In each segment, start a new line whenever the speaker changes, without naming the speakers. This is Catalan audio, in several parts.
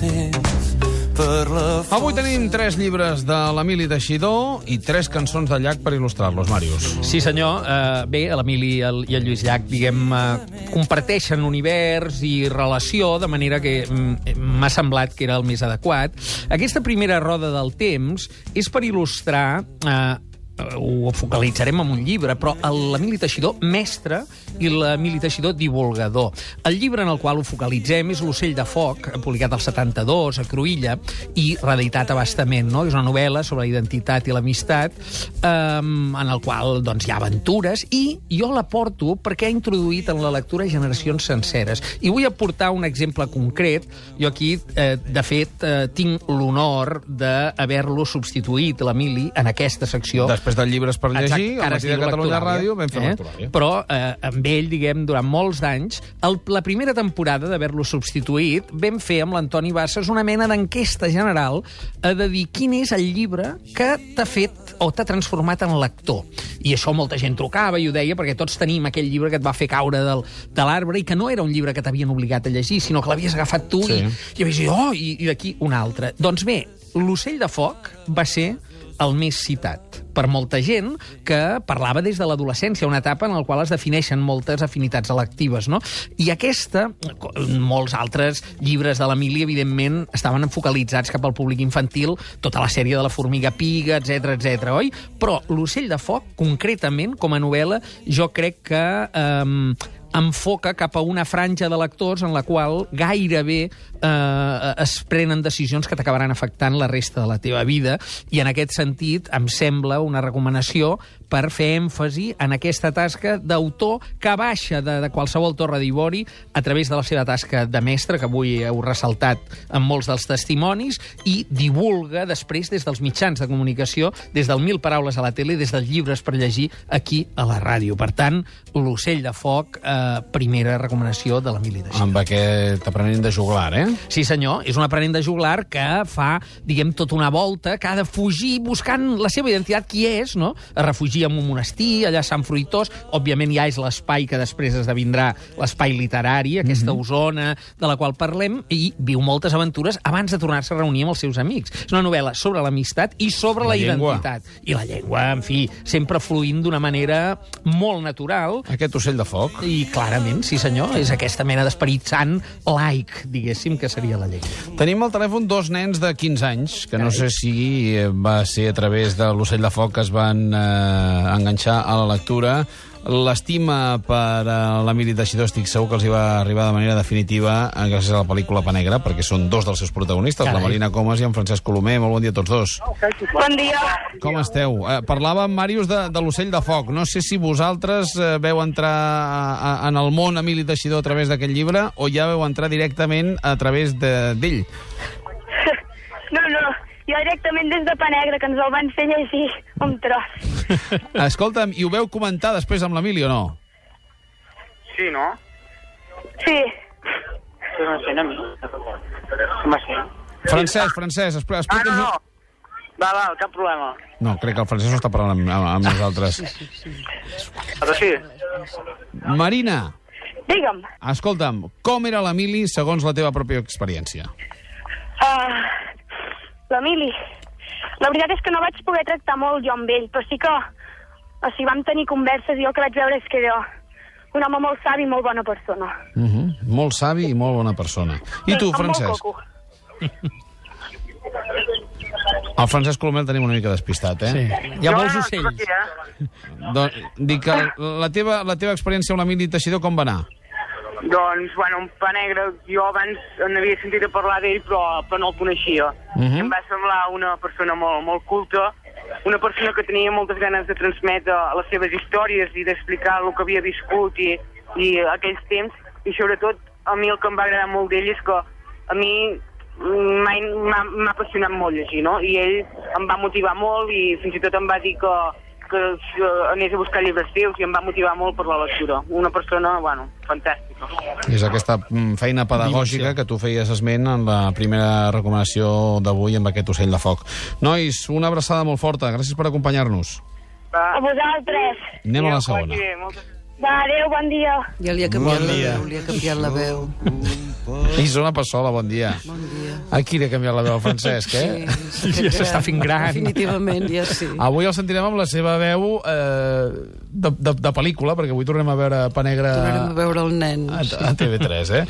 temps per la
Avui tenim tres llibres de l'Emili Teixidor i tres cançons de Llach per il·lustrar-los, Màrius.
Sí, senyor. Uh, bé, l'Emili i, el, Lluís Llach, diguem, uh, comparteixen univers i relació, de manera que mm, m'ha semblat que era el més adequat. Aquesta primera roda del temps és per il·lustrar... Uh, ho focalitzarem en un llibre, però l'Emili Teixidor, mestre, i l'Emili Teixidor, divulgador. El llibre en el qual ho focalitzem és L'ocell de foc, publicat al 72, a Cruïlla, i reeditat abastament, no? És una novel·la sobre la identitat i l'amistat, um, en el qual doncs, hi ha aventures, i jo la porto perquè ha introduït en la lectura generacions senceres. I vull aportar un exemple concret. Jo aquí, eh, de fet, eh, tinc l'honor d'haver-lo substituït, l'Emili, en aquesta secció.
Després del llibres per llegir,
Exacte,
al matí de Catalunya. Ràdio vam fer eh? lectoràlia.
Però eh, amb ell, diguem, durant molts d'anys, el- la primera temporada d'haver-lo substituït, vam fer amb l'Antoni Bassas una mena d'enquesta general a de dir quin és el llibre que t'ha fet o t'ha transformat en lector. I això molta gent trucava i ho deia perquè tots tenim aquell llibre que et va fer caure del, de l'arbre i que no era un llibre que t'havien obligat a llegir, sinó que l'havies agafat tu
Sí.
i, i havies dit, oh, i, i d'aquí un altre. Doncs bé, l'ocell de foc va ser el més citat per molta gent que parlava des de l'adolescència, una etapa en la qual es defineixen moltes afinitats electives, no? I aquesta, molts altres llibres de l'Emili, evidentment, estaven focalitzats cap al públic infantil, tota la sèrie de la formiga piga, etc etc, oi? Però l'ocell de foc, concretament, com a novel·la, jo crec que... Eh, enfoca cap a una franja de lectors en la qual gairebé eh, es prenen decisions que t'acabaran afectant la resta de la teva vida i en aquest sentit em sembla una recomanació per fer èmfasi en aquesta tasca d'autor que baixa de, de qualsevol torre d'ivori a través de la seva tasca de mestre, que avui heu ressaltat en molts dels testimonis, i divulga després des dels mitjans de comunicació, des del Mil Paraules a la tele, des dels llibres per llegir aquí a la ràdio. Per tant, l'ocell de foc, eh, primera recomanació de l'Emili de Xina.
Amb aquest aprenent de juglar, eh?
Sí, senyor, és un aprenent de juglar que fa, diguem, tota una volta, que ha de fugir buscant la seva identitat, qui és, no? Es refugia en un monestir, allà a Sant Fruitós, òbviament ja és l'espai que després esdevindrà l'espai literari, aquesta
Mhm.
Osona de la qual parlem, i viu moltes aventures abans de tornar-se a reunir amb els seus amics. És una novel·la sobre l'amistat i sobre
La
la,
llengua.
identitat. I la llengua, en fi, sempre fluint d'una manera molt natural,
Aquest ocell de foc.
i clarament, sí senyor, és aquesta mena d'esperit sant laic, diguéssim, que seria la llengua.
Tenim al telèfon dos nens de 15 anys, que no sé si eh, va ser a través de l'ocell de foc que es van eh, enganxar a la lectura. L'estima per a l'Emili Teixidor estic segur que els hi va arribar de manera definitiva eh, gràcies a la pel·lícula Pa Negra, perquè són dos dels seus protagonistes,
Carai.
la Marina Comas i en Francesc Colomer. Molt bon dia a tots dos.
Bon dia.
Com esteu? Eh, parlava amb Màrius de, de l'ocell de foc. No sé si vosaltres eh, veu entrar a, a, en el món Emili Teixidor a través d'aquest llibre o ja veu entrar directament a través de- d'ell.
No, no, jo directament des de Pa Negre, que ens el van fer llegir un tros.
Escolta'm, i ho veu comentar després amb l'Emili o no?
Sí, no?
Sí,
no sé?
Francesc, Francesc,
Ah,
explica'ns...
no, no. Va, va, cap problema.
No, crec que el Francesc no està parlant amb, amb, amb nosaltres.
Però sí,
Marina,
digue'm.
escolta'm, com era l'Emili segons la teva pròpia experiència?
Uh, L'Emili. La veritat és que no vaig poder tractar molt jo amb ell, però sí que... O sigui, vam tenir converses i jo el que vaig veure és que era un home molt savi i molt bona persona.
Uh -huh. Molt savi i molt bona persona. I tu, Francesc? El Francesc Colomer el tenim una mica despistat, eh?
Sí. Hi ha
no,
molts
no,
ocells.
Aquí, eh?
Doncs, dic que la teva, la teva experiència amb l'Emili Teixidor com va anar?
Doncs, bueno, un pa negre, jo abans n'havia sentit a parlar d'ell, però, però no el coneixia.
Mhm.
Em va semblar una persona molt, molt culta, una persona que tenia moltes ganes de transmetre les seves històries i d'explicar el que havia viscut i, i aquells temps, i sobretot a mi el que em va agradar molt d'ell és que a mi m'ha apassionat molt llegir, no? I ell em va motivar molt i fins i tot em va dir que, que anés a buscar llibres seus i em va motivar molt per la lectura. Una persona, bueno, fantàstica.
És aquesta mm, feina pedagògica que tu feies esment en la primera recomanació d'avui amb aquest ocell de foc. Nois, una abraçada molt forta. Gràcies per acompanyar-nos.
Va.
A vosaltres.
Anem a la segona.
Va, adéu, bon dia.
Ja li ha canviat
Bon
la veu, li ha canviat la veu.
Isona Passola, bon dia.
Bon dia.
Aquí li ha canviat la veu al Francesc, eh?
Sí,
Ja s'està fent gran.
Definitivament, ja sí.
Avui el sentirem amb la seva veu eh, de, de, de pel·lícula, perquè avui tornem a veure Panegra
Tornarem a veure el nen.
a, a TV3, eh?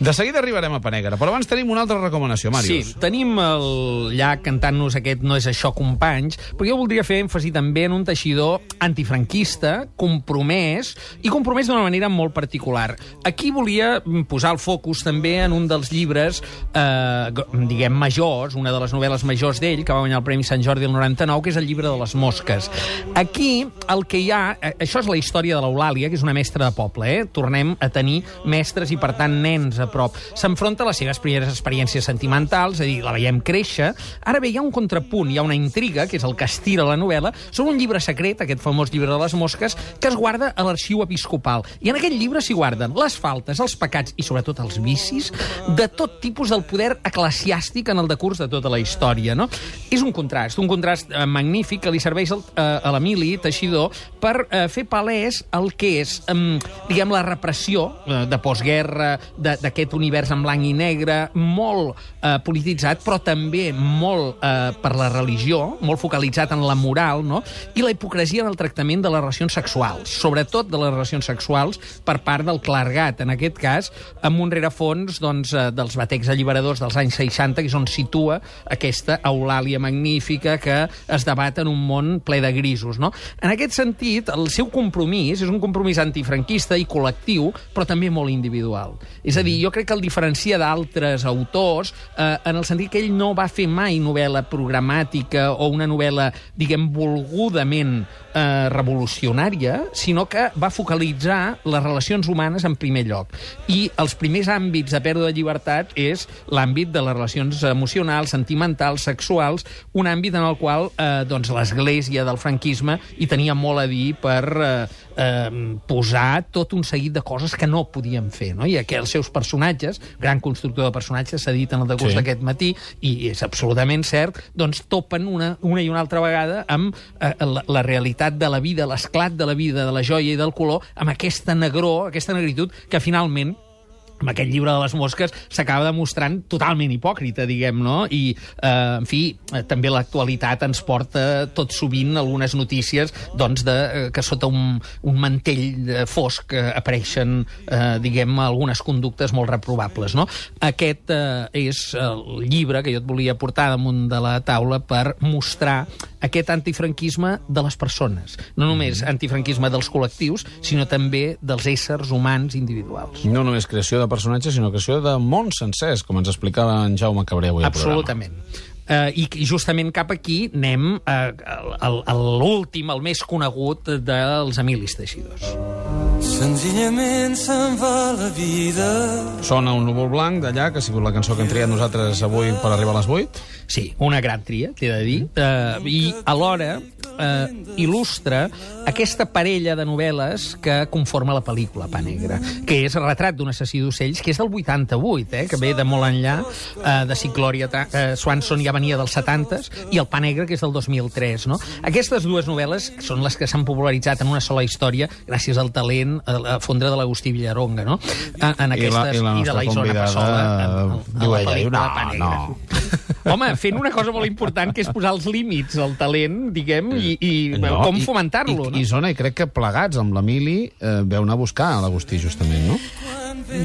De seguida arribarem a Panegra, però abans tenim una altra recomanació, Màrius.
Sí, tenim el llac cantant-nos aquest No és això, companys, però jo voldria fer èmfasi també en un teixidor antifranquista, compromès, i compromès d'una manera molt particular. Aquí volia posar el focus també en un dels llibres, eh, diguem, majors, una de les novel·les majors d'ell, que va guanyar el Premi Sant Jordi el 99, que és el llibre de les mosques. Aquí el que hi ha... eh, Això és la història de l'Eulàlia, que és una mestra de poble, eh? Tornem a tenir mestres i, per tant, nens a prop. S'enfronta a les seves primeres experiències sentimentals, és a dir, la veiem créixer. Ara bé, hi ha un contrapunt, hi ha una intriga, que és el que estira la novel·la, sobre un llibre secret, aquest famós llibre de les mosques, que es guarda a l'arxiu episcopal. I en aquest llibre s'hi guarden les faltes, els pecats i, sobretot, els vicis de tot tipus del poder eclesiàstic en el decurs de tota la història. No? És un contrast, un contrast eh, magnífic que li serveix al, eh, a l'Emili Teixidor per eh, fer palès el que és, eh, diguem, la repressió eh, de postguerra, d'aquest univers en blanc i negre, molt eh, polititzat, però també molt eh, per la religió, molt focalitzat en la moral, no? i la hipocresia en el tractament de les relacions sexuals, sobretot de les relacions sexuals per part del clergat, en aquest cas, amb un rerefons doncs, eh, dels batecs alliberadors dels anys 60, que és on situa aquesta Eulàlia magnífica que es debat en un món ple de grisos. No? En aquest sentit, el seu compromís és un compromís antifranquista i col·lectiu, però també molt individual. És a dir, jo crec que el diferencia d'altres autors eh, en el sentit que ell no va fer mai novel·la programàtica o una novel·la, diguem, volgudament eh, revolucionària, sinó que va focalitzar les relacions humanes en primer lloc. I els primers àmbits de pèrdua de llibertat és l'àmbit de les relacions emocionals, sentimentals, sexuals, un àmbit en el qual eh, doncs, l'església del franquisme hi tenia molt a dir per eh, eh, posar tot un seguit de coses que no podien fer. No? I els seus personatges, gran constructor de personatges, s'ha dit en el decurs
sí.
d'aquest matí, i és absolutament cert, doncs topen una, una i una altra vegada amb eh, la, la realitat de la vida, l'esclat de la vida, de la joia i del color, amb aquesta negror, aquesta negritud, que finalment amb aquest llibre de les mosques s'acaba demostrant totalment hipòcrita, diguem, no? I, eh, en fi, eh, també l'actualitat ens porta tot sovint algunes notícies doncs, de, eh, que sota un, un mantell eh, fosc eh, apareixen, eh, diguem, algunes conductes molt reprovables, no? Aquest eh, és el llibre que jo et volia portar damunt de la taula per mostrar aquest antifranquisme de les persones. No només antifranquisme dels col·lectius, sinó també dels éssers humans individuals.
No només creació de personatges, sinó creació de mons sencers, com ens explicava en Jaume Cabré avui al programa.
Absolutament. Uh, I i justament cap aquí anem uh, a l'últim, el més conegut dels Emilis Teixidors.
Senzillament se'n va la vida.
Sona un núvol blanc d'allà, que ha sigut la cançó que hem triat nosaltres avui per arribar a les 8.
Sí, una gran tria, t'he de dir. Uh, I alhora uh, il·lustra aquesta parella de novel·les que conforma la pel·lícula Pa Negra, que és el retrat d'un assassí d'ocells, que és del 88, eh, que ve de molt enllà, uh, de si Gloria uh, Swanson ja venia dels 70s, i el Pa Negra, que és del 2003. No? Aquestes dues novel·les són les que s'han popularitzat en una sola història gràcies al talent a la fondre de l'Agustí Villaronga, no? En, en aquestes,
I la, i la
de
nostra
la Isona Passola, en, en, en la pel·lícula
no,
Pa Negra.
no.
Home, fent una cosa molt important, que és posar els límits al talent, diguem, i, i
No,
com fomentar-lo,
I,
no?
I Zona, i crec que plegats amb l'Emili eh, veu anar a buscar l'Agustí, justament, no?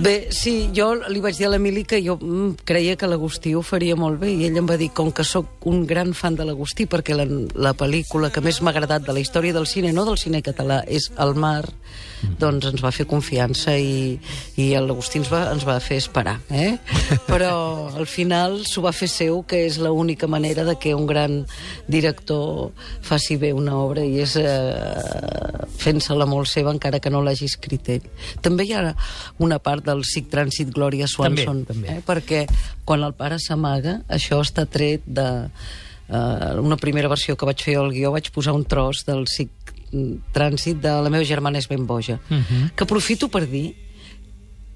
Bé, sí, jo li vaig dir a l'Emili que jo mm, creia que l'Agustí ho faria molt bé i ell em va dir, com que sóc un gran fan de l'Agustí, perquè la, la pel·lícula que més m'ha agradat de la història del cine, no del cine català, és El mar, doncs ens va fer confiança i, i l'Agustí ens, va, ens va fer esperar, eh? Però al final s'ho va fer seu, que és l'única manera de que un gran director faci bé una obra i és eh, fent-se-la molt seva encara que no l'hagi escrit ell. També hi ha una part del Sic Trànsit Glòria Swanson,
També, també.
Eh? perquè quan el pare s'amaga, això està tret de uh, una primera versió que vaig fer al guió, vaig posar un tros del Sic Trànsit de la meva germana és ben boja, uh -huh. que aprofito per dir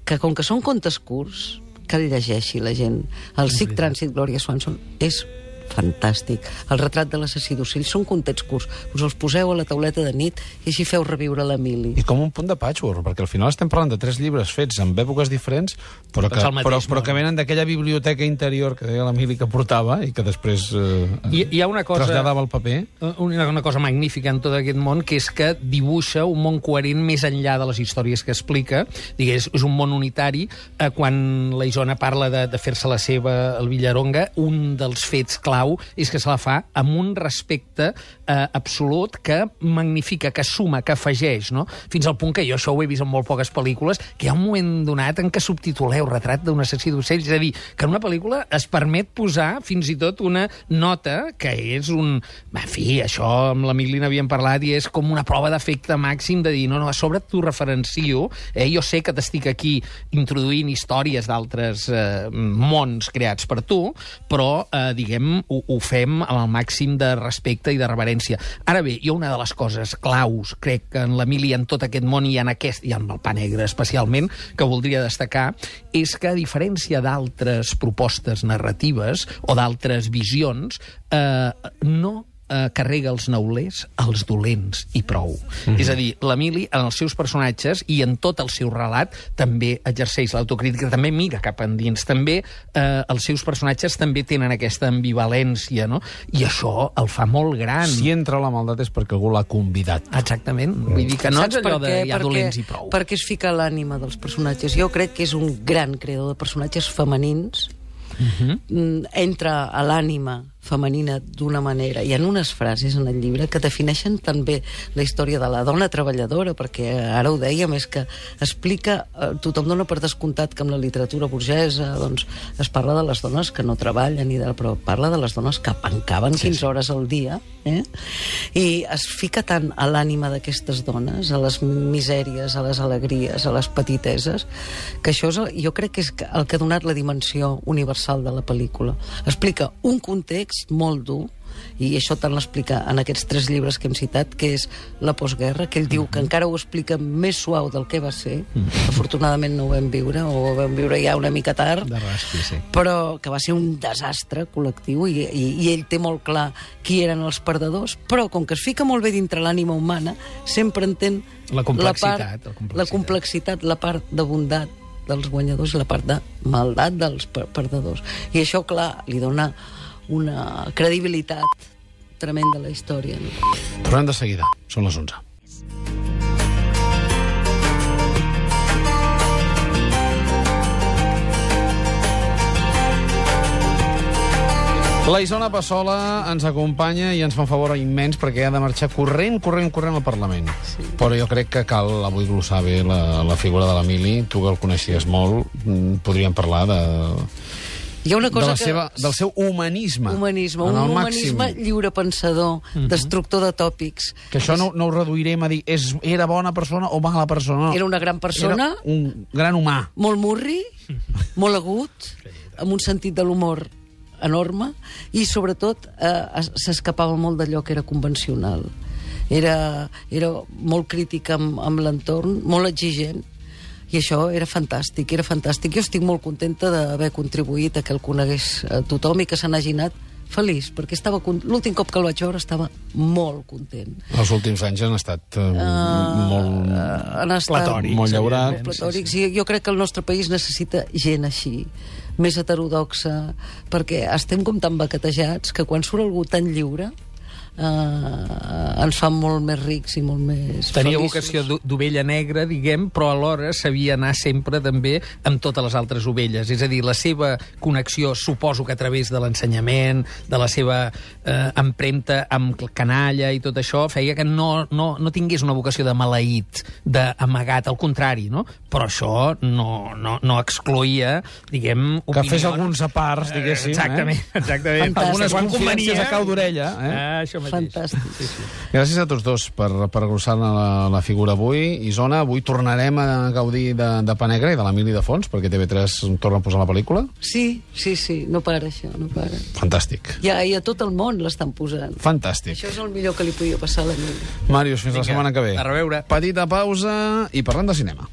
que com que són contes curts, que el llegeixi la gent. El Sic Trànsit Glòria Swanson és fantàstic. El retrat de l'assassí d'ocells són contets curts. Us els poseu a la tauleta de nit i així feu reviure l'Emili.
I com un punt de patchwork, perquè al final estem parlant de tres llibres fets en èpoques diferents, però que,
el mateix
però, però que venen d'aquella biblioteca interior que deia l'Emili que portava i que després eh,
Hi, hi ha una cosa...
traslladava al paper.
Una, una cosa magnífica en tot aquest món, que és que dibuixa un món coherent més enllà de les històries que explica. Digués, és un món unitari. Eh, quan la Isona parla de, de fer-se la seva al Villaronga, un dels fets clau és que se la fa amb un respecte eh, absolut que magnifica, que suma, que afegeix, no? Fins al punt que jo això ho he vist en molt poques pel·lícules, que hi ha un moment donat en què subtituleu retrat d'un assassí d'ocells. És a dir, que en una pel·lícula es permet posar fins i tot una nota que és un... En fi, això amb l'Emili n'havíem parlat i és com una prova d'efecte màxim de dir, no, no, a sobre t'ho referencio, eh? jo sé que t'estic aquí introduint històries d'altres eh, mons creats per tu, però, eh, diguem, ho, ho fem amb el màxim de respecte i de reverència. Ara bé, ha una de les coses claus, crec que en l'Emili en tot aquest món i en aquest, i en el pa negre especialment, que voldria destacar, és que a diferència d'altres propostes narratives o d'altres visions, eh, no eh, carrega els neulers als dolents i prou. Mm -hmm. És a dir, l'Emili, en els seus personatges i en tot el seu relat, també exerceix l'autocrítica, també mira cap endins, també eh, els seus personatges també tenen aquesta ambivalència, no? I això el fa molt gran.
Si entra la maldat és perquè algú l'ha convidat.
Exactament. Vull dir que no és
Saps
allò
per
de hi ha
Perquè-
dolents i prou.
Perquè es fica l'ànima dels personatges. Jo crec que és un gran creador de personatges femenins,
Mhm.
mm, entra a l'ànima femenina d'una manera. Hi ha unes frases en el llibre que defineixen també la història de la dona treballadora, perquè ara ho dèiem, és que explica, eh, tothom dona per descomptat que amb la literatura burgesa doncs, es parla de les dones que no treballen, i de, però parla de les dones que pencaven 15 hores al dia, eh? i es fica tant a l'ànima d'aquestes dones, a les misèries, a les alegries, a les petiteses, que això és, el- jo crec que és el que ha donat la dimensió universal de la pel·lícula. Explica un context molt dur, i això tant l'explica en aquests tres llibres que hem citat, que és la postguerra, que ell diu que encara ho explica més suau del que va ser. Afortunadament no ho vam viure, o ho vam viure ja una mica tard
De rasqui, sí.
però que va ser un desastre col·lectiu i, i, i ell té molt clar qui eren els perdedors, però com que es fica molt bé dintre l'ànima humana, sempre entén
La complexitat,
la,
la
part,
complexitat.
la complexitat, la part de bondat dels guanyadors i la part de maldat dels per perdedors. I això, clar, li dona una credibilitat tremenda a la història. No?
Tornem de seguida. Són les 11. La Isona Passola ens acompanya i ens fa un favor immens perquè ha de marxar corrent, corrent, corrent al Parlament. Sí. Però jo crec que cal avui glossar bé la, la figura de l'Emili. Tu que el coneixies molt, mm, podríem parlar de,
Hi ha una
de
cosa
la
que...
seva, del seu humanisme.
Humanisme, un humanisme
màxim.
lliurepensador, destructor de tòpics.
Que això no, no ho reduirem a dir és, era bona persona o mala persona. No.
Era una gran persona,
Era un gran humà.
molt murri, molt agut, amb un sentit de l'humor enorme i, sobretot, eh, es- s'escapava molt d'allò que era convencional. Era, era molt crític amb, amb l'entorn, molt exigent, i això era fantàstic, era fantàstic. Jo estic molt contenta d'haver contribuït a que el conegués a tothom i que se n'hagi anat feliç, perquè estava l'últim cop que el vaig veure estava molt content.
Els últims anys han estat uh, molt...
han estat
Platòrics,
Molt llaurat.
evidentment.
platòrics. I jo crec que el nostre país necessita gent així, més heterodoxa, perquè estem com tan baquetejats que quan surt algú tan lliure eh, ens fa molt més rics i molt més
Tenia
feliços.
vocació d'o- d'ovella negra, diguem, però alhora sabia anar sempre també amb totes les altres ovelles. És a dir, la seva connexió, suposo que a través de l'ensenyament, de la seva eh, empremta amb canalla i tot això, feia que no, no, no tingués una vocació de maleït, d'amagat, al contrari, no? Però això no, no, no excloïa, diguem,
Que fes alguns aparts, diguéssim.
Exactament,
Eh?
exactament.
Fantàstic.
Algunes
convenia.
a cau d'orella. Eh?
Ah, això mateix.
Fantàstic.
Sí, sí.
Gràcies a tots dos per, per agrossar la, la figura avui. Isona, avui tornarem a gaudir de, de Pa Negre i de l'Emili de Fons, perquè TV3 torna a posar la pel·lícula.
Sí, sí, sí, no para això, no para.
Fantàstic.
I a, i a tot el món l'estan posant.
Fantàstic.
Això és el millor que li podia passar a la Mili.
Màrius, fins la
Vinga,
setmana que ve.
a reveure.
Petita pausa i parlem de cinema.